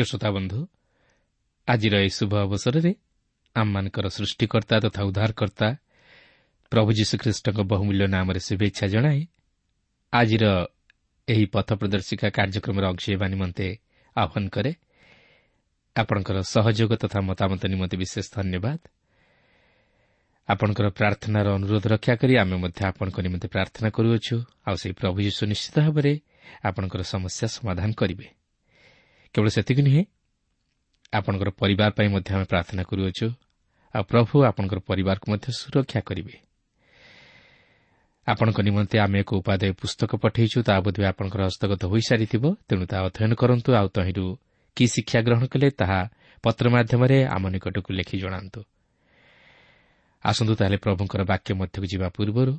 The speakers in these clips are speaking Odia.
ପ୍ରିୟ ଶ୍ରୋତାବନ୍ଧୁ ଆଜିର ଏହି ଶୁଭ ଅବସରରେ ଆମମାନଙ୍କର ସୃଷ୍ଟିକର୍ତ୍ତା ତଥା ଉଦ୍ଧାରକର୍ତ୍ତା ପ୍ରଭୁ ଯୀଶୁଖ୍ରୀଷ୍ଟଙ୍କ ବହୁମୂଲ୍ୟ ନାମରେ ଶୁଭେଚ୍ଛା ଜଣାଇ ଆଜିର ଏହି ପଥ ପ୍ରଦର୍ଶିକା କାର୍ଯ୍ୟକ୍ରମରେ ଅଂଶ ହେବା ନିମନ୍ତେ ଆହ୍ୱାନ କରେ। ଆପଣଙ୍କର ସହଯୋଗ ତଥା ମତାମତ ନିମନ୍ତେ ବିଶେଷ ଧନ୍ୟବାଦ। ଆପଣଙ୍କର ପ୍ରାର୍ଥନାର ଅନୁରୋଧ ରକ୍ଷା କରି ଆମେ ମଧ୍ୟ ଆପଣଙ୍କ ନିମନ୍ତେ ପ୍ରାର୍ଥନା କରୁଅଛୁ। ଆଉ ସେହି ପ୍ରଭୁ ଯୀଶୁ ନିଶ୍ଚିତ ଭାବରେ ଆପଣଙ୍କର ସମସ୍ୟା ସମାଧାନ କରିବେ। କେବଳ ସେତିକି ନୁହେଁ ଆପଣଙ୍କର ପରିବାର ପାଇଁ ମଧ୍ୟ ଆମେ ପ୍ରାର୍ଥନା କରୁଅଛୁ। ଆଉ ପ୍ରଭୁ ଆପଣଙ୍କର ପରିବାରକୁ ମଧ୍ୟ ସୁରକ୍ଷା କରିବେ। ଆପଣଙ୍କ ନିମନ୍ତେ ଆମେ ଏକ ଉପାଦେୟ ପୁସ୍ତକ ପଠାଇଛୁ ତାହା ବୋଧହୁଏ ଆପଣଙ୍କର ହସ୍ତଗତ ହୋଇସାରିଥିବ ତେଣୁ ତାହା ଅଧ୍ୟୟନ କରନ୍ତୁ ଆଉ ତହିଁରୁ କି ଶିକ୍ଷା ଗ୍ରହଣ କଲେ ତାହା ପତ୍ର ମାଧ୍ୟମରେ ଆମ ନିକଟକୁ ଲେଖି ଜଣାନ୍ତୁ। ଆସନ୍ତୁ ତାହେଲେ ପ୍ରଭୁଙ୍କର ବାକ୍ୟ ମଧ୍ୟକୁ ଯିବା ପୂର୍ବରୁ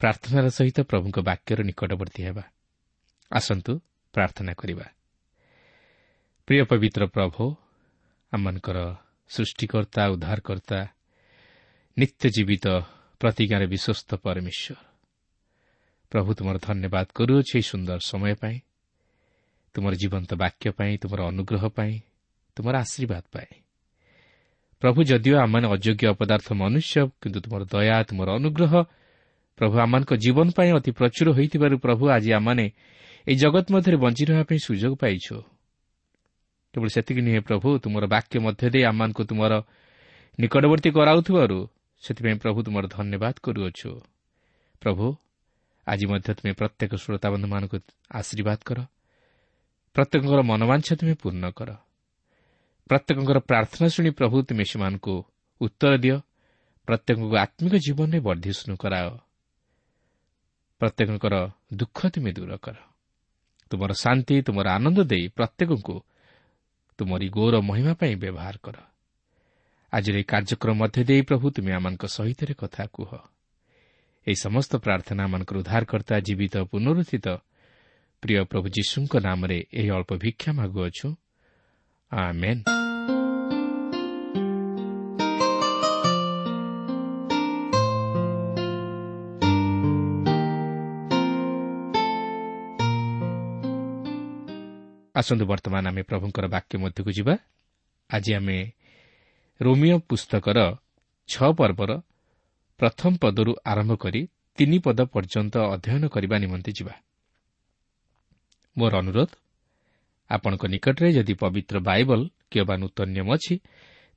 ପ୍ରାର୍ଥନାର ସହିତ ପ୍ରଭୁଙ୍କ ବାକ୍ୟର ନିକଟବର୍ତ୍ତୀ ହେବା। ଆସନ୍ତୁ ପ୍ରାର୍ଥନା କରିବା। ପ୍ରିୟ ପବିତ୍ର ପ୍ରଭୁ ଆମମାନଙ୍କର ସୃଷ୍ଟିକର୍ତ୍ତା ଉଦ୍ଧାରକର୍ତ୍ତା ନିତ୍ୟ ଜୀବିତ ପ୍ରତିଜ୍ଞାରେ ବିଶ୍ୱସ୍ତ ପରମେଶ୍ୱର। ପ୍ରଭୁ ତୁମର ଧନ୍ୟବାଦ କରୁଅଛି ଏହି ସୁନ୍ଦର ସମୟ ପାଇଁ ତୁମର ଜୀବନ୍ତ ବାକ୍ୟ ପାଇଁ ତୁମର ଅନୁଗ୍ରହ ପାଇଁ ତୁମର ଆଶୀର୍ବାଦ ପାଇଁ। ପ୍ରଭୁ ଯଦିଓ ଆମମାନେ ଅଯୋଗ୍ୟ ଅପଦାର୍ଥ ମନୁଷ୍ୟ କିନ୍ତୁ ତୁମର ଦୟା ତୁମର ଅନୁଗ୍ରହ ପ୍ରଭୁ ଆମମାନଙ୍କ ଜୀବନ ପାଇଁ ଅତି ପ୍ରଚୁର ହୋଇଥିବାରୁ ପ୍ରଭୁ ଆଜି ଆମମାନେ ଏହି ଜଗତ ମଧ୍ୟରେ ବଞ୍ଚି ରହିବା ପାଇଁ ସୁଯୋଗ ପାଇଛୁ। କେବଳ ସେତିକି ନୁହେଁ ପ୍ରଭୁ ତୁମର ବାକ୍ୟ ମଧ୍ୟ ଦେଇ ଆମମାନଙ୍କୁ ତୁମର ନିକଟବର୍ତ୍ତୀ କରାଉଥିବାରୁ ସେଥିପାଇଁ ପ୍ରଭୁ ତୁମର ଧନ୍ୟବାଦ କରୁଅଛୁ। ପ୍ରଭୁ ଆଜି ମଧ୍ୟ ତୁମେ ପ୍ରତ୍ୟେକ ଶ୍ରୋତାବନ୍ଧୁମାନଙ୍କୁ ଆଶୀର୍ବାଦ କର। ପ୍ରତ୍ୟେକଙ୍କର ମନୋବାଞ୍ଛା ତୁମେ ପୂର୍ଣ୍ଣ କର। ପ୍ରତ୍ୟେକଙ୍କର ପ୍ରାର୍ଥନା ଶୁଣି ପ୍ରଭୁ ତୁମେ ସେମାନଙ୍କୁ ଉତ୍ତର ଦିଅ। ପ୍ରତ୍ୟେକଙ୍କୁ ଆତ୍ମିକ ଜୀବନରେ ବର୍ଦ୍ଧିଷ୍ଣୁ କରାଅ। ପ୍ରତ୍ୟେକଙ୍କର ଦୁଃଖ ତୁମେ ଦୂର କର। ତୁମର ଶାନ୍ତି ତୁମର ଆନନ୍ଦ ଦେଇ ପ୍ରତ୍ୟେକଙ୍କୁ ତୁମରି ଗୌର ମହିମା ପାଇଁ ବ୍ୟବହାର କର। ଆଜିର ଏହି କାର୍ଯ୍ୟକ୍ରମ ମଧ୍ୟ ଦେଇ ପ୍ରଭୁ ତୁମେ ଆମମାନଙ୍କ ସହିତ କଥା କୁହ। ଏହି ସମସ୍ତ ପ୍ରାର୍ଥନା ଆମମାନଙ୍କର ଉଦ୍ଧାରକର୍ତ୍ତା ଜୀବିତ ପୁନରୁଦ୍ଧିତ। ପ୍ରିୟ ପ୍ରଭୁ ଯୀଶୁଙ୍କ ନାମରେ ଏହି ଅଳ୍ପ ଭିକ୍ଷା ମାଗୁଅଛୁ। ଆସନ୍ତୁ ବର୍ତ୍ତମାନ ଆମେ ପ୍ରଭୁଙ୍କର ବାକ୍ୟ ମଧ୍ୟକୁ ଯିବା। ଆଜି ଆମେ ରୋମିଓ ପୁସ୍ତକର ଛଅ ପର୍ବର ପ୍ରଥମ ପଦରୁ ଆରମ୍ଭ କରି ତିନି ପଦ ପର୍ଯ୍ୟନ୍ତ ଅଧ୍ୟୟନ କରିବା ନିମନ୍ତେ ଯିବା। ମୋର ଅନୁରୋଧ ଆପଣଙ୍କ ନିକଟରେ ଯଦି ପବିତ୍ର ବାଇବଲ କିମ୍ବା ନୂତନ ନିୟମ ଅଛି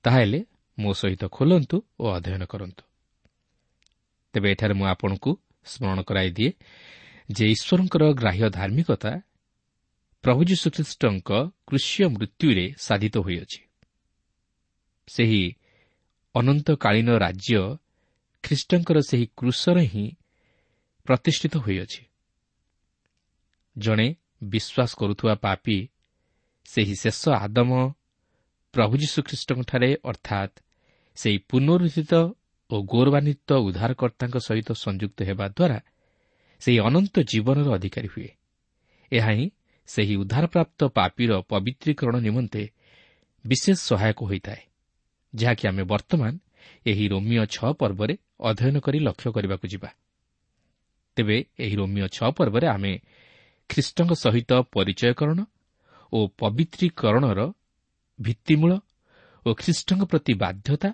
ତାହେଲେ ମୋ ସହିତ ଖୋଲନ୍ତୁ ଓ ଅଧ୍ୟୟନ କରନ୍ତୁ। ତେବେ ଏଠାରେ ମୁଁ ଆପଣଙ୍କୁ ସ୍ମରଣ କରାଇଦିଏ ଯେ ଈଶ୍ୱରଙ୍କର ଗ୍ରାହ୍ୟ ଧାର୍ମିକତା ପ୍ରଭୁ ଯୀଶୁଖ୍ରୀଷ୍ଟଙ୍କ କୃଷ୍ୟ ମୃତ୍ୟୁରେ ସାଧିତ ହୋଇଅଛି। ସେହି ଅନନ୍ତକାଳୀନ ରାଜ୍ୟ ଖ୍ରୀଷ୍ଟଙ୍କର ସେହି କୃଷରେ ହିଁ ପ୍ରତିଷ୍ଠିତ ହୋଇଅଛି। ଜଣେ ବିଶ୍ୱାସ କରୁଥିବା ପାପି ସେହି ଶେଷ ଆଦମ ପ୍ରଭୁ ଯୀଶୁଖ୍ରୀଷ୍ଟଙ୍କଠାରେ ଅର୍ଥାତ୍ ସେହି ପୁନରୁଦ୍ଧିତ ଓ ଗୌରବାନ୍ୱିତ ଉଦ୍ଧାରକର୍ତ୍ତାଙ୍କ ସହିତ ସଂଯୁକ୍ତ ହେବା ଦ୍ୱାରା ସେହି ଅନନ୍ତ ଜୀବନର ଅଧିକାରୀ ହୁଏ। ଏହା ହିଁ ସେହି ଉଦ୍ଧାରପ୍ରାପ୍ତ ପାପିର ପବିତ୍ରୀକରଣ ନିମନ୍ତେ ବିଶେଷ ସହାୟକ ହୋଇଥାଏ ଯାହାକି ଆମେ ବର୍ତ୍ତମାନ ଏହି ରୋମିଓ ଛଅ ପର୍ବରେ ଅଧ୍ୟୟନ କରି ଲକ୍ଷ୍ୟ କରିବାକୁ ଯିବା। ତେବେ ଏହି ରୋମିଓ ଛଅ ପର୍ବରେ ଆମେ ଖ୍ରୀଷ୍ଟଙ୍କ ସହିତ ପରିଚୟକରଣ ଓ ପବିତ୍ରୀକରଣର ଭିତ୍ତିମୂଳ ଓ ଖ୍ରୀଷ୍ଟଙ୍କ ପ୍ରତି ବାଧ୍ୟତା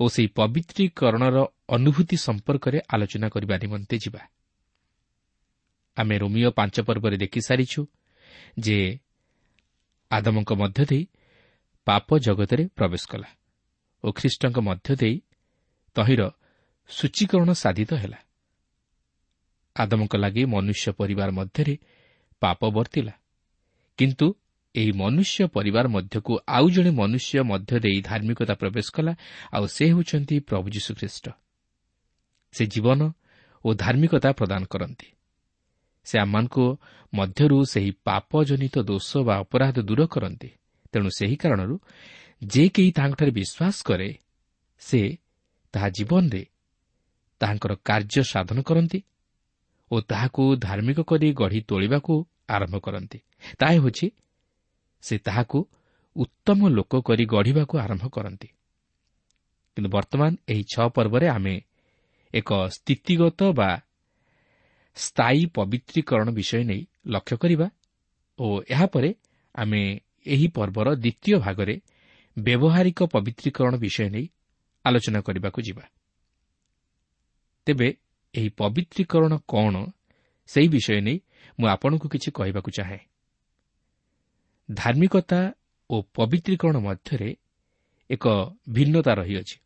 ଓ ସେହି ପବିତ୍ରୀକରଣର ଅନୁଭୂତି ସମ୍ପର୍କରେ ଆଲୋଚନା କରିବା ନିମନ୍ତେ ଯିବା। ଆମେ ରୋମିଓ ପାଞ୍ଚ ପର୍ବରେ ଦେଖିସାରିଛୁ ଯେ ଆଦମଙ୍କ ମଧ୍ୟ ଦେଇ ପାପ ଜଗତରେ ପ୍ରବେଶ କଲା ଓ ଖ୍ରୀଷ୍ଟଙ୍କ ମଧ୍ୟ ଦେଇ ତହିଁର ସୂଚୀକରଣ ସାଧିତ ହେଲା। ଆଦମଙ୍କ ଲାଗି ମନୁଷ୍ୟ ପରିବାର ମଧ୍ୟରେ ପାପ ବର୍ତ୍ତିଲା। କିନ୍ତୁ ଏହି ମନୁଷ୍ୟ ପରିବାର ମଧ୍ୟକୁ ଆଉ ଜଣେ ମନୁଷ୍ୟ ମଧ୍ୟ ଦେଇ ଧାର୍ମିକତା ପ୍ରବେଶ କଲା ଆଉ ସେ ହେଉଛନ୍ତି ପ୍ରଭୁ ଯୀଶୁଖ୍ରୀଷ୍ଟ। ସେ ଜୀବନ ଓ ଧାର୍ମିକତା ପ୍ରଦାନ କରନ୍ତି। ସେ ଆମମାନଙ୍କ ମଧ୍ୟରୁ ସେହି ପାପଜନିତ ଦୋଷ ବା ଅପରାଧ ଦୂର କରନ୍ତି। ତେଣୁ ସେହି କାରଣରୁ ଯେ କେହି ତାହାଙ୍କଠାରେ ବିଶ୍ୱାସ କରେ ସେ ତାହା ଜୀବନରେ ତାହାଙ୍କର କାର୍ଯ୍ୟ ସାଧନ କରନ୍ତି ଓ ତାହାକୁ ଧାର୍ମିକ କରି ଗଢ଼ି ତୋଳିବାକୁ ଆରମ୍ଭ କରନ୍ତି। ତାହା ହେଉଛି ସେ ତାହାକୁ ଉତ୍ତମ ଲୋକ କରି ଗଢ଼ିବାକୁ ଆରମ୍ଭ କରନ୍ତି। କିନ୍ତୁ ବର୍ତ୍ତମାନ ଏହି ଛଅ ପର୍ବରେ ଆମେ ଏକ ସ୍ଥିତିଗତ ବା ସ୍ଥାୟୀ ପବିତ୍ରୀକରଣ ବିଷୟ ନେଇ ଲକ୍ଷ୍ୟ କରିବା ଓ ଏହାପରେ ଆମେ ଏହି ପର୍ବର ଦ୍ୱିତୀୟ ଭାଗରେ ବ୍ୟବହାରିକ ପବିତ୍ରୀକରଣ ବିଷୟ ନେଇ ଆଲୋଚନା କରିବାକୁ ଯିବା। ତେବେ ଏହି ପବିତ୍ରୀକରଣ କ'ଣ ସେହି ବିଷୟ ନେଇ ମୁଁ ଆପଣଙ୍କୁ କିଛି କହିବାକୁ ଚାହେଁ। ଧାର୍ମିକତା ଓ ପବିତ୍ରୀକରଣ ମଧ୍ୟରେ ଏକ ଭିନ୍ନତା ରହିଅଛି।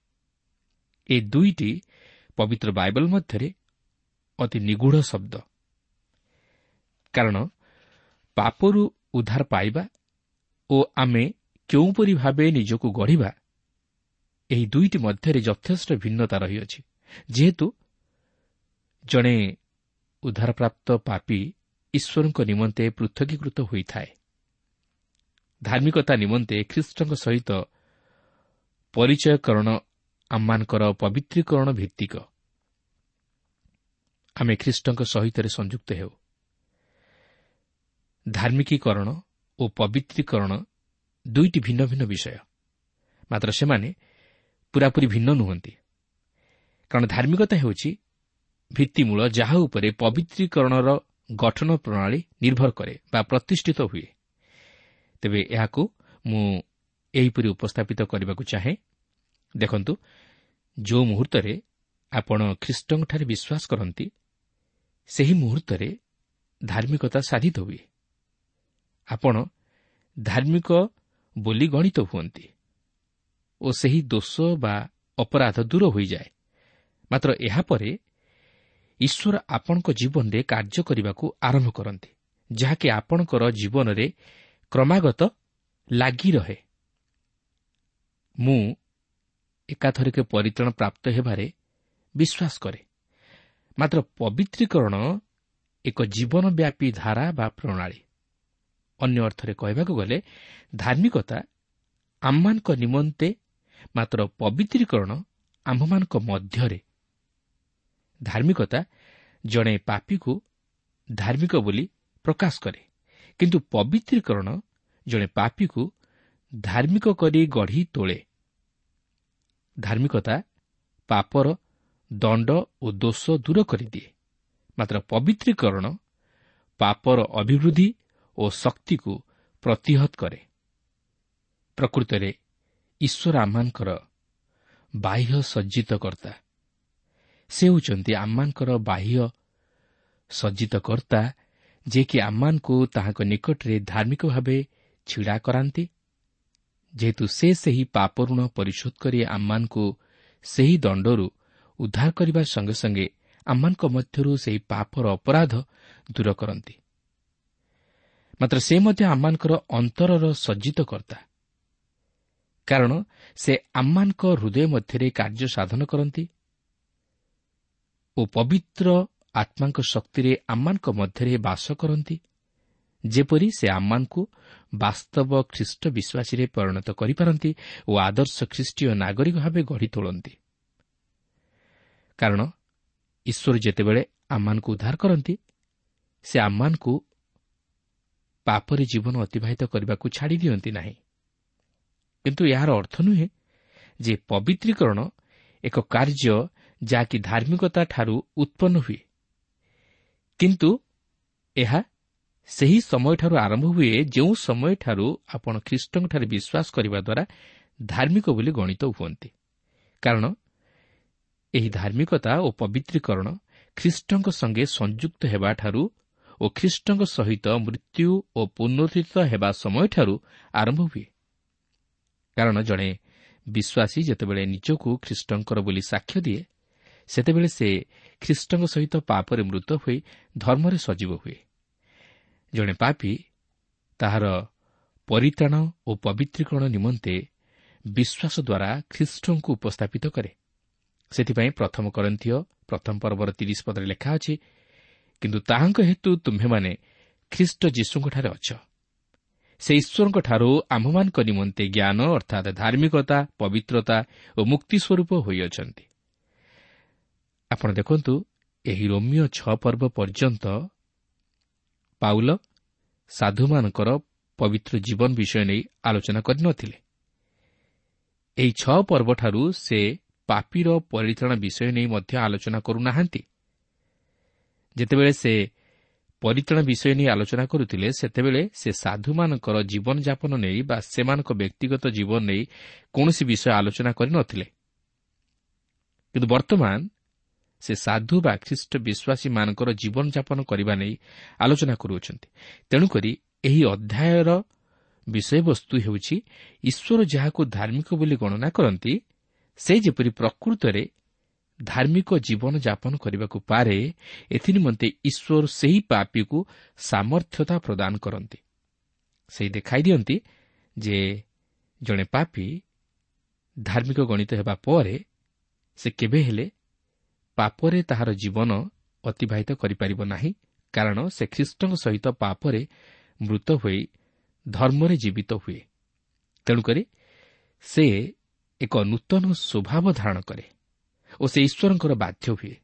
ଏ ଦୁଇଟି ପବିତ୍ର ବାଇବଲ ମଧ୍ୟରେ ଅତି ନିଗୁଢ଼ ଶବ୍ଦ। କାରଣ ପାପରୁ ଉଦ୍ଧାର ପାଇବା ଓ ଆମେ କେଉଁପରି ଭାବେ ନିଜକୁ ଗଢ଼ିବା ଏହି ଦୁଇଟି ମଧ୍ୟରେ ଯଥେଷ୍ଟ ଭିନ୍ନତା ରହିଅଛି। ଯେହେତୁ ଜଣେ ଉଦ୍ଧାରପ୍ରାପ୍ତ ପାପି ଈଶ୍ୱରଙ୍କ ନିମନ୍ତେ ପୃଥକୀକୃତ ହୋଇଥାଏ। ଧାର୍ମିକତା ନିମନ୍ତେ ଖ୍ରୀଷ୍ଟଙ୍କ ସହିତ ପରିଚୟକରଣ ଆମମାନଙ୍କର ପବିତ୍ରୀକରଣ ଭିତ୍ତିକ। ଆମେ ଖ୍ରୀଷ୍ଟଙ୍କ ସହିତ ସଂଯୁକ୍ତ ହେଉ। ଧାର୍ମିକୀକରଣ ଓ ପବିତ୍ରୀକରଣ ଦୁଇଟି ଭିନ୍ନ ଭିନ୍ନ ବିଷୟ। ମାତ୍ର ସେମାନେ ପୁରାପୁରି ଭିନ୍ନ ନୁହନ୍ତି। କାରଣ ଧାର୍ମିକତା ହେଉଛି ଭିତ୍ତିମୂଳ ଯାହା ଉପରେ ପବିତ୍ରୀକରଣର ଗଠନ ପ୍ରଣାଳୀ ନିର୍ଭର କରେ ବା ପ୍ରତିଷ୍ଠିତ ହୁଏ। ତେବେ ଏହାକୁ ମୁଁ ଏହିପରି ଉପସ୍ଥାପିତ କରିବାକୁ ଚାହେଁ। ଦେଖନ୍ତୁ ଯେଉଁ ମୁହୂର୍ତ୍ତରେ ଆପଣ ଖ୍ରୀଷ୍ଟଙ୍କଠାରେ ବିଶ୍ୱାସ କରନ୍ତି ସେହି ମୁହୂର୍ତ୍ତରେ ଧାର୍ମିକତା ସାଧିତ ହୁଏ। ଆପଣ ଧାର୍ମିକ ବୋଲି ଗଣିତ ହୁଅନ୍ତି ଓ ସେହି ଦୋଷ ବା ଅପରାଧ ଦୂର ହୋଇଯାଏ। ମାତ୍ର ଏହାପରେ ଈଶ୍ୱର ଆପଣଙ୍କ ଜୀବନରେ କାର୍ଯ୍ୟ କରିବାକୁ ଆରମ୍ଭ କରନ୍ତି ଯାହାକି ଆପଣଙ୍କର ଜୀବନରେ କ୍ରମାଗତ ଲାଗି ରହେ। ମୁଁ ଏକାଥରକେ ପରିତ୍ରାଣ ପ୍ରାପ୍ତ ହେବାରେ ବିଶ୍ୱାସ କରେ। ମାତ୍ର ପବିତ୍ରୀକରଣ ଏକ ଜୀବନବ୍ୟାପୀ ଧାରା ବା ପ୍ରଣାଳୀ। ଅନ୍ୟ ଅର୍ଥରେ କହିବାକୁ ଗଲେ ଧାର୍ମିକତା ଆମମାନଙ୍କ ନିମନ୍ତେ ମାତ୍ର ପବିତ୍ରୀକରଣ ଆମ୍ଭମାନଙ୍କ ମଧ୍ୟରେ। ଧାର୍ମିକତା ଜଣେ ପାପୀକୁ ଧାର୍ମିକ ବୋଲି ପ୍ରକାଶ କରେ କିନ୍ତୁ ପବିତ୍ରୀକରଣ ଜଣେ ପାପୀକୁ ଧାର୍ମିକ କରି ଗଢ଼ି ତୋଳେ। ଧାର୍ମିକତା ପାପର ଦଣ୍ଡ ଓ ଦୋଷ ଦୂର କରିଦିଏ। ମାତ୍ର ପବିତ୍ରୀକରଣ ପାପର ଅଭିବୃଦ୍ଧି ଓ ଶକ୍ତିକୁ ପ୍ରତିହତ କରେ। ପ୍ରକୃତରେ ଈଶ୍ୱର ଆମମାନଙ୍କର ବାହ୍ୟ ସଜ୍ଜିତ କର୍ତ୍ତା ସେ ହେଉଛନ୍ତି ଆମମାନଙ୍କର ବାହ୍ୟ ସଜ୍ଜିତ କର୍ତ୍ତା ଯିଏକି ଆମମାନଙ୍କୁ ତାହାଙ୍କ ନିକଟରେ ଧାର୍ମିକ ଭାବେ ଛିଡ଼ା କରାନ୍ତି। ଯେହେତୁ ସେ ସେହି ପାପ ଋଣ ପରିଶୋଧ କରି ଆମମାନଙ୍କୁ ସେହି ଦଣ୍ଡରୁ ଉଦ୍ଧାର କରିବା ସଙ୍ଗେ ସଙ୍ଗେ ଆମମାନଙ୍କ ମଧ୍ୟରୁ ସେହି ପାପର ଅପରାଧ ଦୂର କରନ୍ତି। ମାତ୍ର ସେ ମଧ୍ୟ ଆମମାନଙ୍କର ଅନ୍ତରର ସଜ୍ଜିତ କର୍ତ୍ତା କାରଣ ସେ ଆମମାନଙ୍କ ହୃଦୟ ମଧ୍ୟରେ କାର୍ଯ୍ୟ ସାଧନ କରନ୍ତି ଓ ପବିତ୍ର ଆତ୍ମାଙ୍କ ଶକ୍ତିରେ ଆମମାନଙ୍କ ମଧ୍ୟରେ ବାସ କରନ୍ତି ଯେପରି ସେ ଆମମାନଙ୍କୁ ବାସ୍ତବ ଖ୍ରୀଷ୍ଟ ବିଶ୍ୱାସୀରେ ପରିଣତ କରିପାରନ୍ତି ଓ ଆଦର୍ଶ ଖ୍ରୀଷ୍ଟୀୟ ନାଗରିକ ଭାବେ ଗଢ଼ି ତୋଳନ୍ତି। କାରଣ ଈଶ୍ୱର ଯେତେବେଳେ ଆମମାନଙ୍କୁ ଉଦ୍ଧାର କରନ୍ତି ସେ ଆମମାନଙ୍କୁ ପାପରେ ଜୀବନ ଅତିବାହିତ କରିବାକୁ ଛାଡ଼ି ଦିଅନ୍ତି ନାହିଁ। କିନ୍ତୁ ଏହାର ଅର୍ଥ ନୁହେଁ ଯେ ପବିତ୍ରୀକରଣ ଏକ କାର୍ଯ୍ୟ ଯାହାକି ଧାର୍ମିକତାଠାରୁ ଉତ୍ପନ୍ନ ହୁଏ। କିନ୍ତୁ ଏହା ସେହି ସମୟଠାରୁ ଆରମ୍ଭ ହୁଏ ଯେଉଁ ସମୟଠାରୁ ଆପଣ ଖ୍ରୀଷ୍ଟଙ୍କଠାରେ ବିଶ୍ୱାସ କରିବା ଦ୍ୱାରା ଧାର୍ମିକ ବୋଲି ଗଣିତ ହୁଅନ୍ତି। କାରଣ ଏହି ଧାର୍ମିକତା ଓ ପବିତ୍ରୀକରଣ ଖ୍ରୀଷ୍ଟଙ୍କ ସଙ୍ଗେ ସଂଯୁକ୍ତ ହେବାଠାରୁ ଓ ଖ୍ରୀଷ୍ଟଙ୍କ ସହିତ ମୃତ୍ୟୁ ଓ ପୁନରୁଦ୍ଧିତ ହେବା ସମୟଠାରୁ ଆରମ୍ଭ ହୁଏ। କାରଣ ଜଣେ ବିଶ୍ୱାସୀ ଯେତେବେଳେ ନିଜକୁ ଖ୍ରୀଷ୍ଟଙ୍କର ବୋଲି ସାକ୍ଷ୍ୟ ଦିଏ ସେତେବେଳେ ସେ ଖ୍ରୀଷ୍ଟଙ୍କ ସହିତ ପାପରେ ମୃତ ହୋଇ ଧର୍ମରେ ସଜୀବ ହୁଏ। ଜଣେ ପାପି ତାହାର ପରିତ୍ରାଣ ଓ ପବିତ୍ରୀକରଣ ନିମନ୍ତେ ବିଶ୍ୱାସ ଦ୍ୱାରା ଖ୍ରୀଷ୍ଟଙ୍କୁ ଉପସ୍ଥାପିତ କରେ। ସେଥିପାଇଁ ପ୍ରଥମ କରନ୍ଥୀୟ ପ୍ରଥମ ପର୍ବର ତିରିଶ ପଦରେ ଲେଖା ଅଛି କିନ୍ତୁ ତାହାଙ୍କ ହେତୁ ତୁମ୍ଭେମାନେ ଖ୍ରୀଷ୍ଟ ଯୀଶୁଙ୍କଠାରେ ଅଛ। ସେ ଈଶ୍ୱରଙ୍କଠାରୁ ଆମ୍ଭମାନଙ୍କ ନିମନ୍ତେ ଜ୍ଞାନ ଅର୍ଥାତ୍ ଧାର୍ମିକତା ପବିତ୍ରତା ଓ ମୁକ୍ତି ସ୍ୱରୂପ ହୋଇଅଛନ୍ତି। ଆପଣ ଦେଖନ୍ତୁ ଏହି ରୋମିଓ ଛଅ ପର୍ବ ପର୍ଯ୍ୟନ୍ତ ପାଉଲ ସାଧୁମାନଙ୍କର ପବିତ୍ର ଜୀବନ ବିଷୟ ନେଇ ଆଲୋଚନା କରିନଥିଲେ ଏହି ଛଅ ପର୍ବଠାରୁ ସେ ପାପିର ପରିତ୍ରାଣ ବିଷୟ ନେଇ ମଧ୍ୟ ଆଲୋଚନା କରୁନାହାନ୍ତି। ଯେତେବେଳେ ସେ ପରିତ୍ରାଣ ବିଷୟ ନେଇ ଆଲୋଚନା କରୁଥିଲେ ସେତେବେଳେ ସେ ସାଧୁମାନଙ୍କର ଜୀବନଯାପନ ନେଇ ବା ସେମାନଙ୍କ ବ୍ୟକ୍ତିଗତ ଜୀବନ ନେଇ କୌଣସି ବିଷୟ ଆଲୋଚନା କରିନଥିଲେ କିନ୍ତୁ ବର୍ତ୍ତମାନ ସେ ସାଧୁ ବା ଖ୍ରୀଷ୍ଟ ବିଶ୍ୱାସୀମାନଙ୍କର ଜୀବନଯାପନ କରିବା ନେଇ ଆଲୋଚନା କରୁଅଛନ୍ତି। ତେଣୁକରି ଏହି ଅଧ୍ୟାୟର ବିଷୟବସ୍ତୁ ହେଉଛି ଈଶ୍ୱର ଯାହାକୁ ଧାର୍ମିକ ବୋଲି ଗଣନା କରନ୍ତି ସେ ଯେପରି ପ୍ରକୃତରେ ଧାର୍ମିକ ଜୀବନଯାପନ କରିବାକୁ ପାରେ ଏଥିନିମନ୍ତେ ଈଶ୍ୱର ସେହି ପାପୀକୁ ସାମର୍ଥ୍ୟତା ପ୍ରଦାନ କରନ୍ତି। ସେହି ଦେଖାଇ ଦିଅନ୍ତି ଯେ ଜଣେ ପାପୀ ଧାର୍ମିକ ଗଣିତ ହେବା ପରେ ସେ କେବେ ହେଲେ ପାପରେ ତାହାର ଜୀବନ ଅତିବାହିତ କରିପାରିବ ନାହିଁ କାରଣ ସେ ଖ୍ରୀଷ୍ଟଙ୍କ ସହିତ ପାପରେ ମୃତ ହୋଇ ଧର୍ମରେ ଜୀବିତ ହୁଏ। ତେଣୁକରି ସେ ଏକ ନୂତନ ସ୍ୱଭାବ ଧାରଣ କରେ ଓ ସେ ଈଶ୍ୱରଙ୍କର ବାଧ୍ୟ ହୁଏ।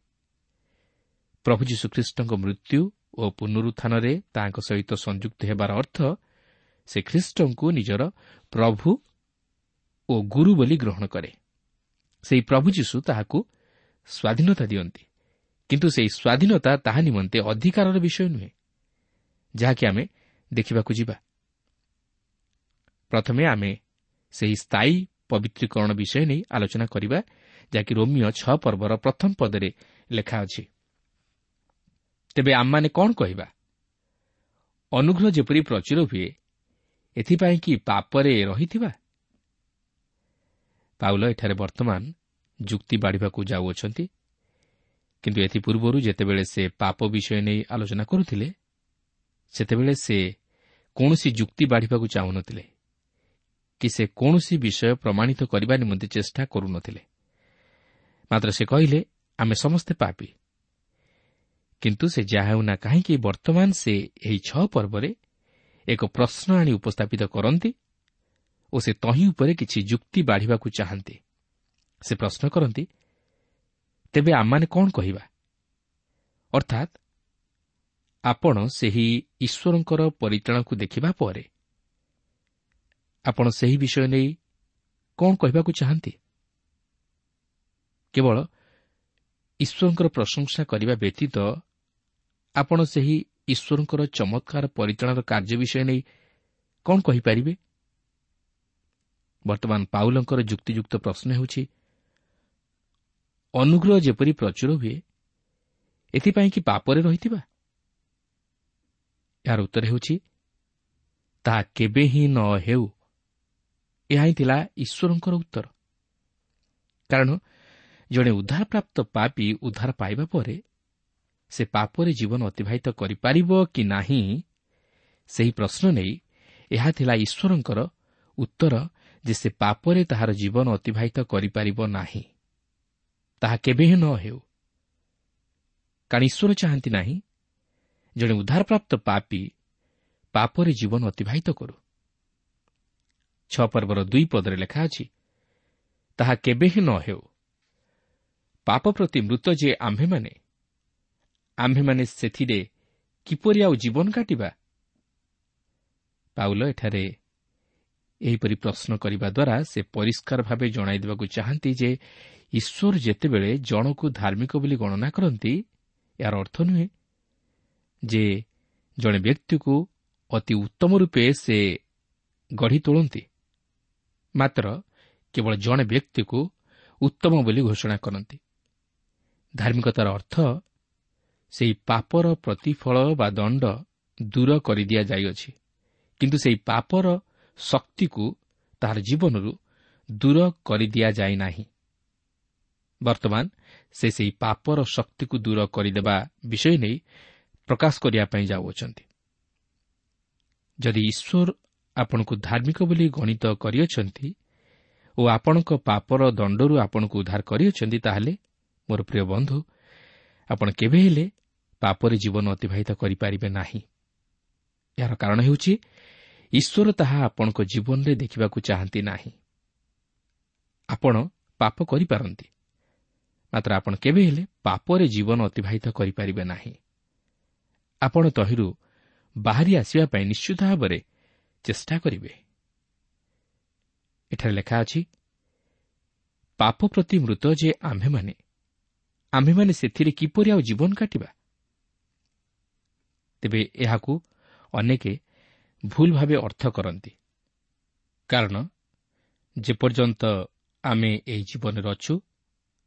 ପ୍ରଭୁ ଯୀଶୁଖ୍ରୀଷ୍ଟଙ୍କ ମୃତ୍ୟୁ ଓ ପୁନରୁତ୍ଥାନରେ ତାଙ୍କ ସହିତ ସଂଯୁକ୍ତ ହେବାର ଅର୍ଥ ସେ ଖ୍ରୀଷ୍ଟଙ୍କୁ ନିଜର ପ୍ରଭୁ ଓ ଗୁରୁ ବୋଲି ଗ୍ରହଣ କରେ। ସେହି ପ୍ରଭୁ ଯୀଶୁ ତାହାକୁ ସ୍ୱାଧୀନତା ଦିଅନ୍ତି କିନ୍ତୁ ସେହି ସ୍ୱାଧୀନତା ତାହା ନିମନ୍ତେ ଅଧିକାରର ବିଷୟ ନୁହେଁ। ଯାହାକି ଆମେ ଦେଖିବାକୁ ଯିବା। ପ୍ରଥମେ ଆମେ ସେହି ସ୍ଥାୟୀ ପବିତ୍ରୀକରଣ ବିଷୟ ନେଇ ଆଲୋଚନା କରିବା ଯାହାକି ରୋମିଓ ଛଅ ପର୍ବର ପ୍ରଥମ ପଦରେ ଲେଖା ଅଛି। ତେବେ ଆମମାନେ କ'ଣ କହିବା? ଅନୁଗ୍ରହ ଯେପରି ପ୍ରଚୁର ହୁଏ ଏଥିପାଇଁ କି ପାପରେ ରହିଥିବା? ପାଉଲ ଏଠାରେ ବର୍ତ୍ତମାନ ଯୁକ୍ତି ବାଢ଼ିବାକୁ ଯାଉଅଛନ୍ତି। କିନ୍ତୁ ଏଥିପୂର୍ବରୁ ଯେତେବେଳେ ସେ ପାପ ବିଷୟ ନେଇ ଆଲୋଚନା କରୁଥିଲେ ସେତେବେଳେ ସେ କୌଣସି ଯୁକ୍ତି ବାଢ଼ିବାକୁ ଚାହୁଁନଥିଲେ। କି ସେ କୌଣସି ବିଷୟ ପ୍ରମାଣିତ କରିବା ନିମନ୍ତେ ଚେଷ୍ଟା କରୁନଥିଲେ। ମାତ୍ର ସେ କହିଲେ ଆମେ ସମସ୍ତେ ପାପି। କିନ୍ତୁ ସେ ଯାହା ହେଉନା କାହିଁକି ବର୍ତ୍ତମାନ ସେ ଏହି ଛଅ ପର୍ବରେ ଏକ ପ୍ରଶ୍ନ ଆଣି ଉପସ୍ଥାପିତ କରନ୍ତି ଓ ସେ ତହିଁ ଉପରେ କିଛି ଯୁକ୍ତି ବାଢ଼ିବାକୁ ଚାହାନ୍ତି। ସେ ପ୍ରଶ୍ନ କରନ୍ତି ତେବେ ଆମମାନେ କ'ଣ କହିବା? ଅର୍ଥାତ୍ ଆପଣ ସେହି ଈଶ୍ୱରଙ୍କର ପରିଚାଳନାକୁ ଦେଖିବା ପରେ ଆପଣ ସେହି ବିଷୟ ନେଇ କ'ଣ କହିବାକୁ ଚାହାନ୍ତି? କେବଳ ଈଶ୍ୱରଙ୍କର ପ୍ରଶଂସା କରିବା ବ୍ୟତୀତ ଆପଣ ସେହି ଈଶ୍ୱରଙ୍କର ଚମତ୍କାର ପରିଚାଳନାର କାର୍ଯ୍ୟ ବିଷୟ ନେଇ କ'ଣ କହିପାରିବେ? ବର୍ତ୍ତମାନ ପାଉଲଙ୍କର ଯୁକ୍ତିଯୁକ୍ତ ପ୍ରଶ୍ନ ହେଉଛି ଅନୁଗ୍ରହ ଯେପରି ପ୍ରଚୁର ହୁଏ ଏଥିପାଇଁ କି ପାପରେ ରହିଥିବା? ଏହାର ଉତ୍ତର ହେଉଛି ତାହା କେବେ ହିଁ ନ ହେଉ ଏହା ହିଁ ଥିଲା ଈଶ୍ୱରଙ୍କର ଉତ୍ତର। କାରଣ ଜଣେ ଉଦ୍ଧାରପ୍ରାପ୍ତ ପାପି ଉଦ୍ଧାର ପାଇବା ପରେ ସେ ପାପରେ ଜୀବନ ଅତିବାହିତ କରିପାରିବ କି ନାହିଁ ସେହି ପ୍ରଶ୍ନ ନେଇ ଏହା ଥିଲା ଈଶ୍ୱରଙ୍କର ଉତ୍ତର ଯେ ସେ ପାପରେ ତାହାର ଜୀବନ ଅତିବାହିତ କରିପାରିବ ନାହିଁ। ତାହା କେବେ ହିଁ ନ ହେଉ। କାରଣ ଈଶ୍ୱର ଚାହାନ୍ତି ନାହିଁ ଜଣେ ଉଦ୍ଧାରପ୍ରାପ୍ତ ପାପି ପାପରେ ଜୀବନ ଅତିବାହିତ କରୁ। ଛଅ ପର୍ବର ଦୁଇ ପଦରେ ଲେଖା ଅଛି ତାହା କେବେ ହିଁ ନ ହେଉ। ପାପ ପ୍ରତି ମୃତ ଯେ ଆମ୍ଭେମାନେ ଆମ୍ଭେମାନେ ସେଥିରେ କିପରି ଆଉ ଜୀବନ କାଟିବା? ପାଉଲ ଏଠାରେ ଏହିପରି ପ୍ରଶ୍ନ କରିବା ଦ୍ୱାରା ସେ ପରିଷ୍କାର ଭାବେ ଜଣାଇ ଦେବାକୁ ଚାହାନ୍ତି ଯେ ଈଶ୍ୱର ଯେତେବେଳେ ଜଣକୁ ଧାର୍ମିକ ବୋଲି ଗଣନା କରନ୍ତି ଏହାର ଅର୍ଥ ନୁହେଁ ଯେ ଜଣେ ବ୍ୟକ୍ତିକୁ ଅତି ଉତ୍ତମ ରୂପେ ସେ ଗଢ଼ି ତୋଳନ୍ତି। ମାତ୍ର କେବଳ ଜଣେ ବ୍ୟକ୍ତିକୁ ଉତ୍ତମ ବୋଲି ଘୋଷଣା କରନ୍ତି। ଧାର୍ମିକତାର ଅର୍ଥ ସେହି ପାପର ପ୍ରତିଫଳ ବା ଦଣ୍ଡ ଦୂର କରିଦିଆଯାଇଅଛି କିନ୍ତୁ ସେହି ପାପର ଶକ୍ତିକୁ ତାହାର ଜୀବନରୁ ଦୂର କରିଦିଆଯାଇ ନାହିଁ ବର୍ତ୍ତମାନ ସେ ସେହି ପାପର ଶକ୍ତିକୁ ଦୂର କରିଦେବା ବିଷୟ ନେଇ ପ୍ରକାଶ କରିବା ପାଇଁ ଯାଉଅଛନ୍ତି। ଯଦି ଈଶ୍ୱର ଆପଣଙ୍କୁ ଧାର୍ମିକ ବୋଲି ଗଣିତ କରିଅଛନ୍ତି ଓ ଆପଣଙ୍କ ପାପର ଦଣ୍ଡରୁ ଆପଣଙ୍କୁ ଉଦ୍ଧାର କରିଅଛନ୍ତି ତାହେଲେ ମୋର ପ୍ରିୟ ବନ୍ଧୁ ଆପଣ କେବେ ହେଲେ ପାପରେ ଜୀବନ ଅତିବାହିତ କରିପାରିବେ ନାହିଁ। ଏହାର କାରଣ ହେଉଛି ଈଶ୍ୱର ତାହା ଆପଣଙ୍କ ଜୀବନରେ ଦେଖିବାକୁ ଚାହାନ୍ତି ନାହିଁ। ଆପଣ ପାପ କରିପାରନ୍ତି ମାତ୍ର ଆପଣ କେବେ ହେଲେ ପାପରେ ଜୀବନ ଅତିବାହିତ କରିପାରିବେ ନାହିଁ। ଆପଣ ତହିଁରୁ ବାହାରି ଆସିବା ପାଇଁ ନିଶ୍ଚିତ ଭାବରେ ଚେଷ୍ଟା କରିବେ। ଏଠାରେ ଲେଖା ଅଛି ପାପ ପ୍ରତି ମୃତ ଯେ ଆମ୍ଭେମାନେ ଆମ୍ଭେମାନେ ସେଥିରେ କିପରି ଆଉ ଜୀବନ କାଟିବା? ତେବେ ଏହାକୁ ଅନେକ ଭୁଲ ଭାବେ ଅର୍ଥ କରନ୍ତି। କାରଣ ଯେପର୍ଯ୍ୟନ୍ତ ଆମେ ଏହି ଜୀବନରେ ଅଛୁ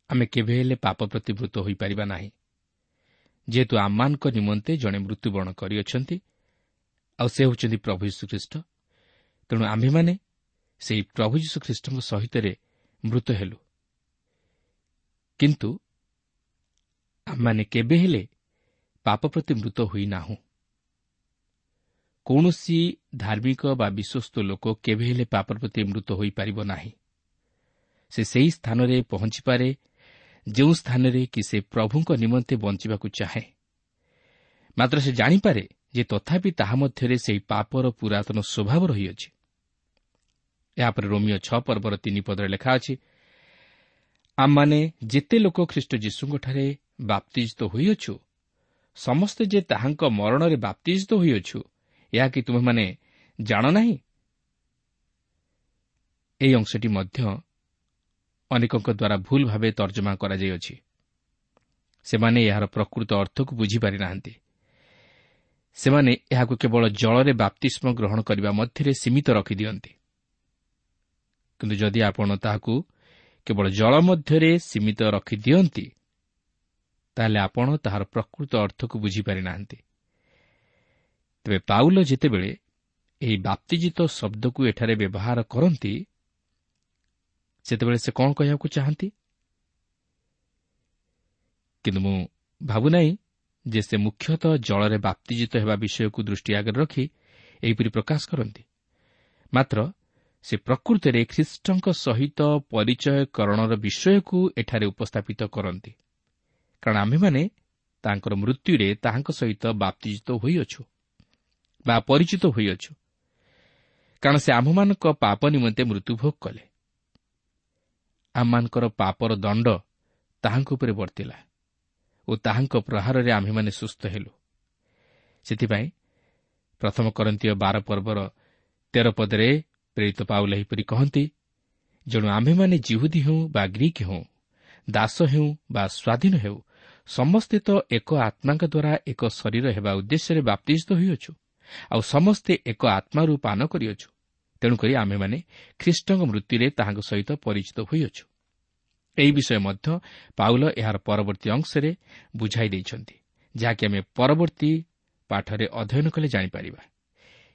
ଆମେ କେବେ ହେଲେ ପାପ ପ୍ରତିବୃତ ହୋଇପାରିବା ନାହିଁ। ଯେହେତୁ ଆମମାନଙ୍କ ନିମନ୍ତେ ଜଣେ ମୃତ୍ୟୁବରଣ କରିଅଛନ୍ତି ଆଉ ସେ ହେଉଛନ୍ତି ପ୍ରଭୁ ଯୀଶୁଖ୍ରୀଷ୍ଟ। ତେଣୁ ଆମ୍ଭେମାନେ ସେହି ପ୍ରଭୁ ଯୀଶୁଖ୍ରୀଷ୍ଟଙ୍କ ସହିତରେ ମୃତ ହେଲୁ। କିନ୍ତୁ ଆମମାନେ କେବେ ହେଲେ ପାପ ପ୍ରତି ମୃତ ହୋଇନାହୁଁ। କୌଣସି ଧାର୍ମିକ ବା ବିଶ୍ୱସ୍ତ ଲୋକ କେବେ ହେଲେ ପାପ ପ୍ରତି ମୃତ ହୋଇପାରିବ ନାହିଁ। ସେ ସେହି ସ୍ଥାନରେ ପହଞ୍ଚିପାରେ ଯେଉଁ ସ୍ଥାନରେ କି ସେ ପ୍ରଭୁଙ୍କ ନିମନ୍ତେ ବଞ୍ଚିବାକୁ ଚାହେଁ। ମାତ୍ର ସେ ଜାଣିପାରେ ଯେ ତଥାପି ତାହା ମଧ୍ୟରେ ସେହି ପାପର ପୁରାତନ ସ୍ୱଭାବ ରହିଅଛି। ଏହାପରେ ରୋମିଓ ଛଅ ପର୍ବର ତିନି ପଦରେ ଲେଖା ଅଛି ଆମମାନେ ଯେତେ ଲୋକ ଖ୍ରୀଷ୍ଟ ଯୀଶୁଙ୍କଠାରେ ବାପ୍ତିଜିତ ହୋଇଅଛୁ ସମସ୍ତେ ଯେ ତାହାଙ୍କ ମରଣରେ ବାପ୍ତିଜିତ ହୋଇଅଛୁ ଏହା କି ତୁମେମାନେ ଜାଣ ନାହିଁ? ଏହି ଅଂଶଟି ମଧ୍ୟ ଅନେକଙ୍କ ଦ୍ୱାରା ଭୁଲ ଭାବେ ତର୍ଜମା କରାଯାଇଅଛି। ସେମାନେ ଏହାର ପ୍ରକୃତ ଅର୍ଥକୁ ବୁଝିପାରି ନାହାନ୍ତି ସେମାନେ ଏହାକୁ କେବଳ ଜଳରେ ବାପ୍ତିଷ୍ମ ଗ୍ରହଣ କରିବା ମଧ୍ୟରେ ସୀମିତ ରଖିଦିଅନ୍ତି। କିନ୍ତୁ ଯଦି ଆପଣ ତାହାକୁ କେବଳ ଜଳ ମଧ୍ୟରେ ସୀମିତ ରଖିଦିଅନ୍ତି ତାହେଲେ ଆପଣ ତାହାର ପ୍ରକୃତ ଅର୍ଥକୁ ବୁଝିପାରି ନାହାନ୍ତି ତେବେ ପାଉଲ ଯେତେବେଳେ ଏହି ବାପ୍ତିଜିତ ଶବ୍ଦକୁ ଏଠାରେ ବ୍ୟବହାର କରନ୍ତି ସେତେବେଳେ ସେ କ'ଣ କହିବାକୁ ଚାହାନ୍ତି? କିନ୍ତୁ ମୁଁ ଭାବୁନାହିଁ ଯେ ସେ ମୁଖ୍ୟତଃ ଜଳରେ ବାପ୍ତିଜିତ ହେବା ବିଷୟକୁ ଦୃଷ୍ଟି ଆଗରେ ରଖି ଏହିପରି ପ୍ରକାଶ କରନ୍ତି। ମାତ୍ର ସେ ପ୍ରକୃତରେ ଖ୍ରୀଷ୍ଟଙ୍କ ସହିତ ପରିଚୟକରଣର ବିଷୟକୁ ଏଠାରେ ଉପସ୍ଥାପିତ କରନ୍ତି। କାରଣ ଆମ୍ଭେମାନେ ତାଙ୍କର ମୃତ୍ୟୁରେ ତାହାଙ୍କ ସହିତ ବାପ୍ତିଜିତ ହୋଇଅଛୁ ବା ପରିଚିତ ହୋଇଅଛୁ। କାରଣ ସେ ଆମ୍ଭମାନଙ୍କ ପାପ ନିମନ୍ତେ ମୃତ୍ୟୁଭୋଗ କଲେ। ଆମମାନଙ୍କର ପାପର ଦଣ୍ଡ ତାହାଙ୍କ ଉପରେ ବର୍ତ୍ତିଲା। ଓ ତାହାଙ୍କ ପ୍ରହାରରେ ଆମ୍ଭେମାନେ ସୁସ୍ଥ ହେଲୁ। ସେଥିପାଇଁ ପ୍ରଥମ କରନ୍ତୀୟ ବାର ପର୍ବର ତେର ପଦରେ ପ୍ରେରିତ ପାଉଲ ଏହିପରି କହନ୍ତି ଯେଣୁ ଆମ୍ଭେମାନେ ଜିହୁଦୀ ହେଉ ବା ଗ୍ରୀକ୍ ହେଉ ଦାସ ହେଉ ବା ସ୍ୱାଧୀନ ହେଉ ସମସ୍ତେ ତ ଏକ ଆତ୍ମାଙ୍କ ଦ୍ୱାରା ଏକ ଶରୀର ହେବା ଉଦ୍ଦେଶ୍ୟରେ ବାପ୍ତିଜିତ ହୋଇଅଛୁ ଆଉ ସମସ୍ତେ ଏକ ଆତ୍ମାରୁ ପାନ କରିଅଛୁ ତେଣୁକରି ଆମ୍ଭେମାନେ ଖ୍ରୀଷ୍ଟଙ୍କ ମୃତ୍ୟୁରେ ତାହାଙ୍କ ସହିତ ପରିଚିତ ହୋଇଅଛୁ। ଏହି ବିଷୟ ମଧ୍ୟ ପାଉଲ ଏହାର ପରବର୍ତ୍ତୀ ଅଂଶରେ ବୁଝାଇ ଦେଇଛନ୍ତି ଯାହାକି ଆମେ ପରବର୍ତ୍ତୀ ପାଠରେ ଅଧ୍ୟୟନ କଲେ ଜାଣିପାରିବା।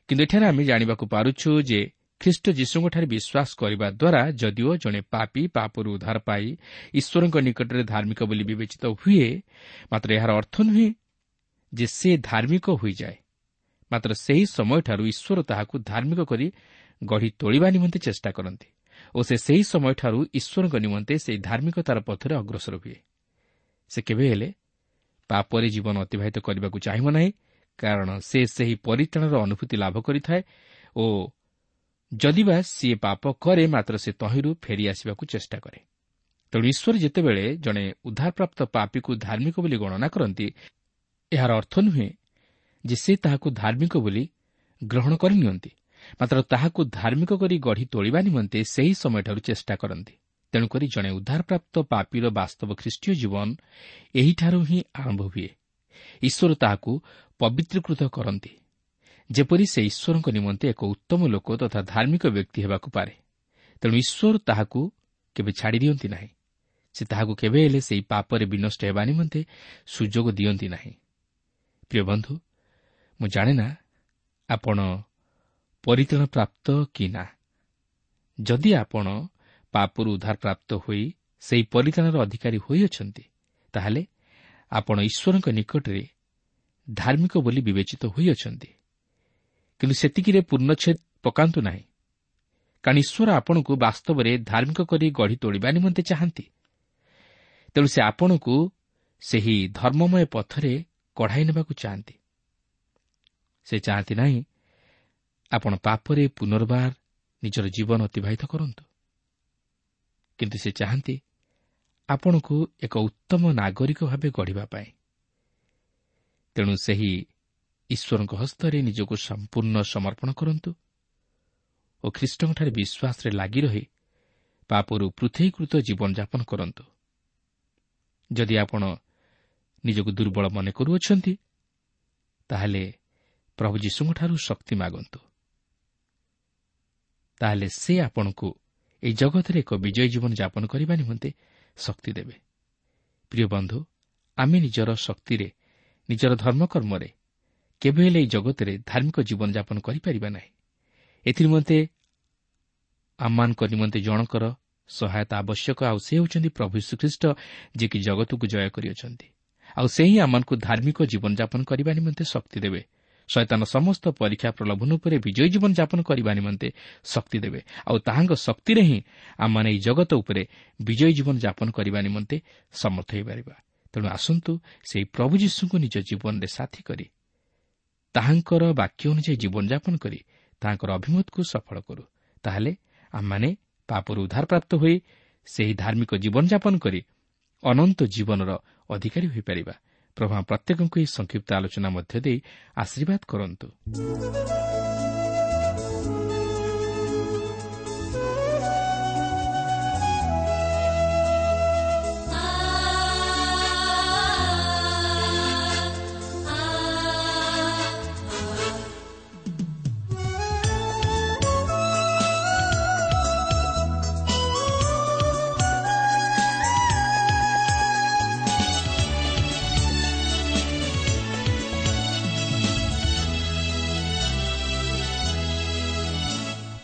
କିନ୍ତୁ ଏଠାରେ ଆମେ ଜାଣିବାକୁ ପାରୁଛୁ ଯେ ଖ୍ରୀଷ୍ଟ ଯୀଶୁଙ୍କଠାରେ ବିଶ୍ୱାସ କରିବା ଦ୍ୱାରା ଯଦିଓ ଜଣେ ପାପି ପାପରୁ ଉଦ୍ଧାର ପାଇ ଈଶ୍ୱରଙ୍କ ନିକଟରେ ଧାର୍ମିକ ବୋଲି ବିବେଚିତ ହୁଏ ମାତ୍ର ଏହାର ଅର୍ଥ ନୁହେଁ ଯେ ସେ ଧାର୍ମିକ ହୋଇଯାଏ। ମାତ୍ର ସେହି ସମୟଠାରୁ ଈଶ୍ୱର ତାହାକୁ ଧାର୍ମିକ କରି ଗଢ଼ି ତୋଳିବା ନିମନ୍ତେ ଚେଷ୍ଟା କରନ୍ତି। ଓ ସେ ସେହି ସମୟଠାରୁ ଈଶ୍ୱରଙ୍କ ନିମନ୍ତେ ସେହି ଧାର୍ମିକତାର ପଥରେ ଅଗ୍ରସର ହୁଏ। ସେ କେବେ ହେଲେ ପାପରେ ଜୀବନ ଅତିବାହିତ କରିବାକୁ ଚାହିଁବ ନାହିଁ କାରଣ ସେ ସେହି ପରିତ୍ରାଣର ଅନୁଭୂତି ଲାଭ କରିଥାଏ ଓ ଯଦିବା ସିଏ ପାପ କରେ ମାତ୍ର ସେ ତହିଁରୁ ଫେରିଆସିବାକୁ ଚେଷ୍ଟା କରେ। ତେଣୁ ଈଶ୍ୱର ଯେତେବେଳେ ଜଣେ ଉଦ୍ଧାରପ୍ରାପ୍ତ ପାପୀକୁ ଧାର୍ମିକ ବୋଲି ଗଣନା କରନ୍ତି ଏହାର ଅର୍ଥ ନୁହେଁ ଯେ ସେ ତାହାକୁ ଧାର୍ମିକ ବୋଲି ଗ୍ରହଣ କରିନିଅନ୍ତି। ମାତ୍ର ତାହାକୁ ଧାର୍ମିକ କରି ଗଢ଼ି ତୋଳିବା ନିମନ୍ତେ ସେହି ସମୟଠାରୁ ଚେଷ୍ଟା କରନ୍ତି। ତେଣୁକରି ଜଣେ ଉଦ୍ଧାରପ୍ରାପ୍ତ ପାପୀର ବାସ୍ତବ ଖ୍ରୀଷ୍ଟୀୟ ଜୀବନ ଏହିଠାରୁ ହିଁ ଆରମ୍ଭ ହୁଏ। ଈଶ୍ୱର ତାହାକୁ ପବିତ୍ରୀକୃତ କରନ୍ତି। ଯେପରି ସେ ଈଶ୍ୱରଙ୍କ ନିମନ୍ତେ ଏକ ଉତ୍ତମ ଲୋକ ତଥା ଧାର୍ମିକ ବ୍ୟକ୍ତି ହେବାକୁ ପାରେ। ତେଣୁ ଈଶ୍ୱର ତାହାକୁ କେବେ ଛାଡ଼ି ଦିଅନ୍ତି ନାହିଁ। ସେ ତାହାକୁ କେବେ ହେଲେ ସେହି ପାପରେ ବିନଷ୍ଟ ହେବା ନିମନ୍ତେ ସୁଯୋଗ ଦିଅନ୍ତି ନାହିଁ। ପ୍ରିୟ ବନ୍ଧୁ ମୁଁ ଜାଣେ ନା ଆପଣ ପରିତ୍ରାଣ ପ୍ରାପ୍ତ କି ନା? ଯଦି ଆପଣ ପାପରୁ ଉଦ୍ଧାର ପ୍ରାପ୍ତ ହୋଇ ସେହି ପରିତ୍ରାଣର ଅଧିକାରୀ ହୋଇଅଛନ୍ତି ତାହେଲେ ଆପଣ ଈଶ୍ୱରଙ୍କ ନିକଟରେ ଧାର୍ମିକ ବୋଲି ବିବେଚିତ ହୋଇଅଛନ୍ତି। କିନ୍ତୁ ସେତିକିରେ ପୂର୍ଣ୍ଣଚ୍ଛେଦ ପକାନ୍ତୁ ନାହିଁ। କାରଣ ଈଶ୍ୱର ଆପଣଙ୍କୁ ବାସ୍ତବରେ ଧାର୍ମିକ କରି ଗଢ଼ି ତୋଳିବା ନିମନ୍ତେ ଚାହାନ୍ତି। ତେଣୁ ସେ ଆପଣଙ୍କୁ ସେହି ଧର୍ମମୟ ପଥରେ କଢ଼ାଇ ନେବାକୁ ଚାହାନ୍ତି। ସେ ଚାହାନ୍ତି ନାହିଁ ଆପଣ ପାପରେ ପୁନର୍ବାର ନିଜର ଜୀବନ ଅତିବାହିତ କରନ୍ତୁ। କିନ୍ତୁ ସେ ଚାହାନ୍ତି ଆପଣଙ୍କୁ ଏକ ଉତ୍ତମ ନାଗରିକ ଭାବେ ଗଢ଼ିବା ପାଇଁ। ତେଣୁ ସେହି ଈଶ୍ୱରଙ୍କ ହସ୍ତରେ ନିଜକୁ ସମ୍ପୂର୍ଣ୍ଣ ସମର୍ପଣ କରନ୍ତୁ ଓ ଖ୍ରୀଷ୍ଟଙ୍କଠାରେ ବିଶ୍ୱାସରେ ଲାଗି ରହି ପାପରୁ ପୃଥକୀକୃତ ଜୀବନଯାପନ କରନ୍ତୁ। ଯଦି ଆପଣ ନିଜକୁ ଦୁର୍ବଳ ମନେ କରୁଅଛନ୍ତି ତାହେଲେ ପ୍ରଭୁ ଯୀଶୁଙ୍କଠାରୁ ଶକ୍ତି ମାଗନ୍ତୁ। ତାହେଲେ ସେ ଆପଣଙ୍କୁ ଏହି ଜଗତରେ ଏକ ବିଜୟୀ ଜୀବନ ଯାପନ କରିବା ନିମନ୍ତେ ଶକ୍ତି ଦେବେ। ପ୍ରିୟ ବନ୍ଧୁ ଆମେ ନିଜର ଶକ୍ତିରେ ନିଜର ଧର୍ମକର୍ମରେ କେବେ ହେଲେ ଏହି ଜଗତରେ ଧାର୍ମିକ ଜୀବନଯାପନ କରିପାରିବା ନାହିଁ। ଏଥିନିମନ୍ତେ ଆମମାନଙ୍କ ନିମନ୍ତେ ଜଣଙ୍କର ସହାୟତା ଆବଶ୍ୟକ। ଆଉ ସେ ହେଉଛନ୍ତି ପ୍ରଭୁ ଶ୍ରୀଖ୍ରୀଷ୍ଟ ଯିଏକି ଜଗତକୁ ଜୟ କରିଅଛନ୍ତି। ଆଉ ସେ ହିଁ ଆମମାନଙ୍କୁ ଧାର୍ମିକ ଜୀବନଯାପନ କରିବା ନିମନ୍ତେ ଶକ୍ତି ଦେବେ। ଶୈତାନ ସମସ୍ତ ପରୀକ୍ଷା ପ୍ରଲୋଭନ ଉପରେ ବିଜୟୀ ଜୀବନଯାପନ କରିବା ନିମନ୍ତେ ଶକ୍ତି ଦେବେ। ଆଉ ତାହାଙ୍କ ଶକ୍ତିରେ ହିଁ ଆମମାନେ ଏହି ଜଗତ ଉପରେ ବିଜୟୀ ଜୀବନଯାପନ କରିବା ନିମନ୍ତେ ସମର୍ଥ ହୋଇପାରିବା ତେଣୁ ଆସନ୍ତୁ ସେହି ପ୍ରଭୁ ଯୀଶୁଙ୍କୁ ନିଜ ଜୀବନରେ ସାଥୀ କରି ତାହାଙ୍କର ବାକ୍ୟ ଅନୁଯାୟୀ ଜୀବନଯାପନ କରି ତାହାଙ୍କର ଅଭିମତକୁ ସଫଳ କରୁ। ତାହେଲେ ଆମମାନେ ପାପରୁ ଉଦ୍ଧାରପ୍ରାପ୍ତ ହୋଇ ସେହି ଧାର୍ମିକ ଜୀବନଯାପନ କରି ଅନନ୍ତ ଜୀବନର ଅଧିକାରୀ ହୋଇପାରିବା। ପ୍ରଭା ପ୍ରତ୍ୟେକଙ୍କୁ ଏହି ସଂକ୍ଷିପ୍ତ ଆଲୋଚନା ମଧ୍ୟ ଦେଇ ଆଶୀର୍ବାଦ କରନ୍ତୁ।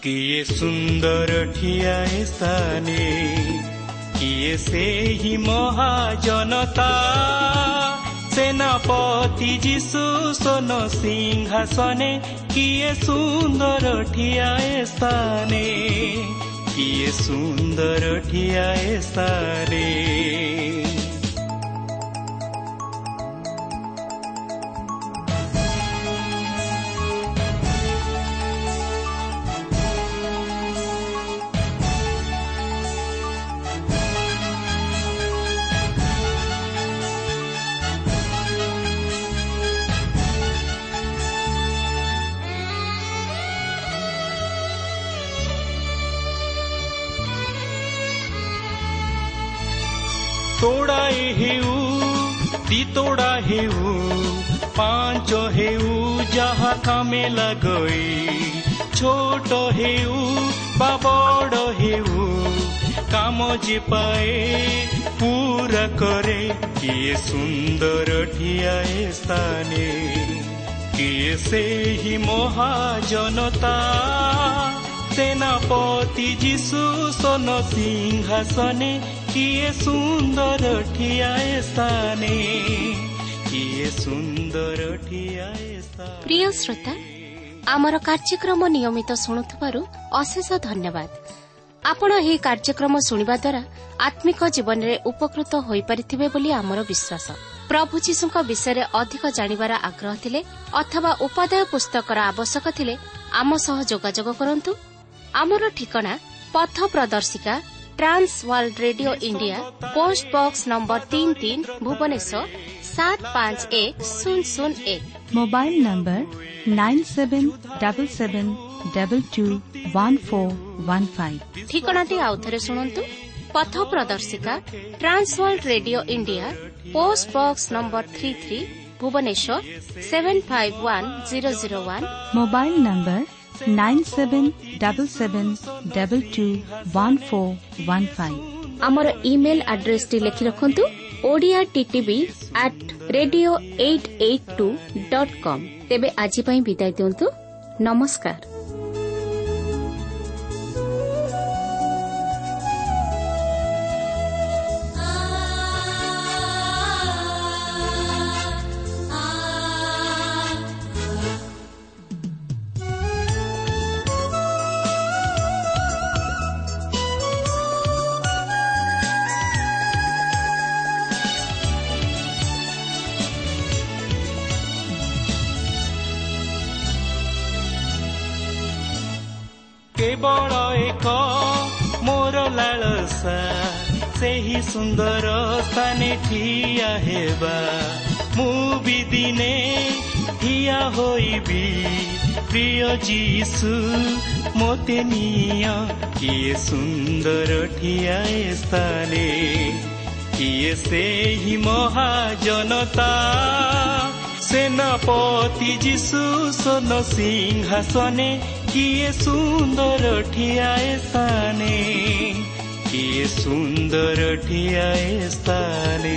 କିଏ ସୁନ୍ଦର ଠିଆ ସ୍ଥାନେ କିଏ ସେହି ମହାଜନତା ସେନାପତି ଯୀଶୁ ସୋନ ସିଂହାସନେ କିଏ ସୁନ୍ଦର ଠିଆ ସ୍ଥାନେ କିଏ ସୁନ୍ଦର ଠିଆ तोड़ाए हेऊ ती तोडा हेऊ पाचो हेऊ जहाँ कामे लगई छोटो हेऊ बा बडो हेऊ कामो पाए पूरा करे की ये सुंदर ढियाए स्थाने की ये सेही महाजनता तेना पोती जी सु सोनो सिंहासन ने କିଏ ସୁନ୍ଦର ଠିଆଏ ସ୍ଥାନେ କିଏ ସୁନ୍ଦର ଠିଆଏ ପ୍ରିୟ ଶ୍ରୋତା ଆମର କାର୍ଯ୍ୟକ୍ରମ ନିୟମିତ ଶୁଣୁଥିବାରୁ ଅଶେଷ ଧନ୍ୟବାଦ। ଆପଣ ଏହି କାର୍ଯ୍ୟକ୍ରମ ଶୁଣିବା ଦ୍ୱାରା ଆତ୍ମିକ ଜୀବନରେ ଉପକୃତ ହୋଇପାରିଥିବେ ବୋଲି ଆମର ବିଶ୍ୱାସ। ପ୍ରଭୁ ଯୀଶୁଙ୍କ ବିଷୟରେ ଅଧିକ ଜାଣିବାର ଆଗ୍ରହ ଥିଲେ ଅଥବା ଉପାଦେୟ ପୁସ୍ତକର ଆବଶ୍ୟକ ଥିଲେ ଆମ ସହ ଯୋଗାଯୋଗ କରନ୍ତୁ। ଆମର ଠିକଣା ପଥ ପ୍ରଦର୍ଶିକା trans world radio India post box number ତିନି ତିନି ଭୁବନେଶ୍ୱର ସାତ ପାଞ୍ଚ ଏକ ଶୂନ ଶୂନ ଏକ mobile number nine seven double seven double two one four one five ଠିକଣାଟି ଆଉଥରେ ଶୁଣନ୍ତୁ ପଥ ପ୍ରଦର୍ଶିକା trans world radio India post box number three three Bhubaneswar seven five one zero zero one mobile number আমার ইমেল আড্রেস টি লিখি রাখুন Odia TTV at radio eight eight two dot com তেবে আজ বিদায় দিন্তু নমস্কার ଲାଳସା ସେହି ସୁନ୍ଦର ସ୍ଥାନେ ଠିଆ ହେବା ମୁଁ ବି ଦିନେ ଠିଆ ହୋଇବି ପ୍ରିୟ ଯୀଶୁ ମୋତେ ନିଅ କିଏ ସୁନ୍ଦର ଠିଆ ଏ ସ୍ଥାନେ କିଏ ସେହି ମହାଜନତା ସେନାପତି ଯୀଶୁ ସୋନ ସିଂହାସନେ କିଏ ସୁନ୍ଦର ଠିଆଏ ସ୍ଥାନେ କିଏ ସୁନ୍ଦର ଠିଆଏ ସ୍ଥାନେ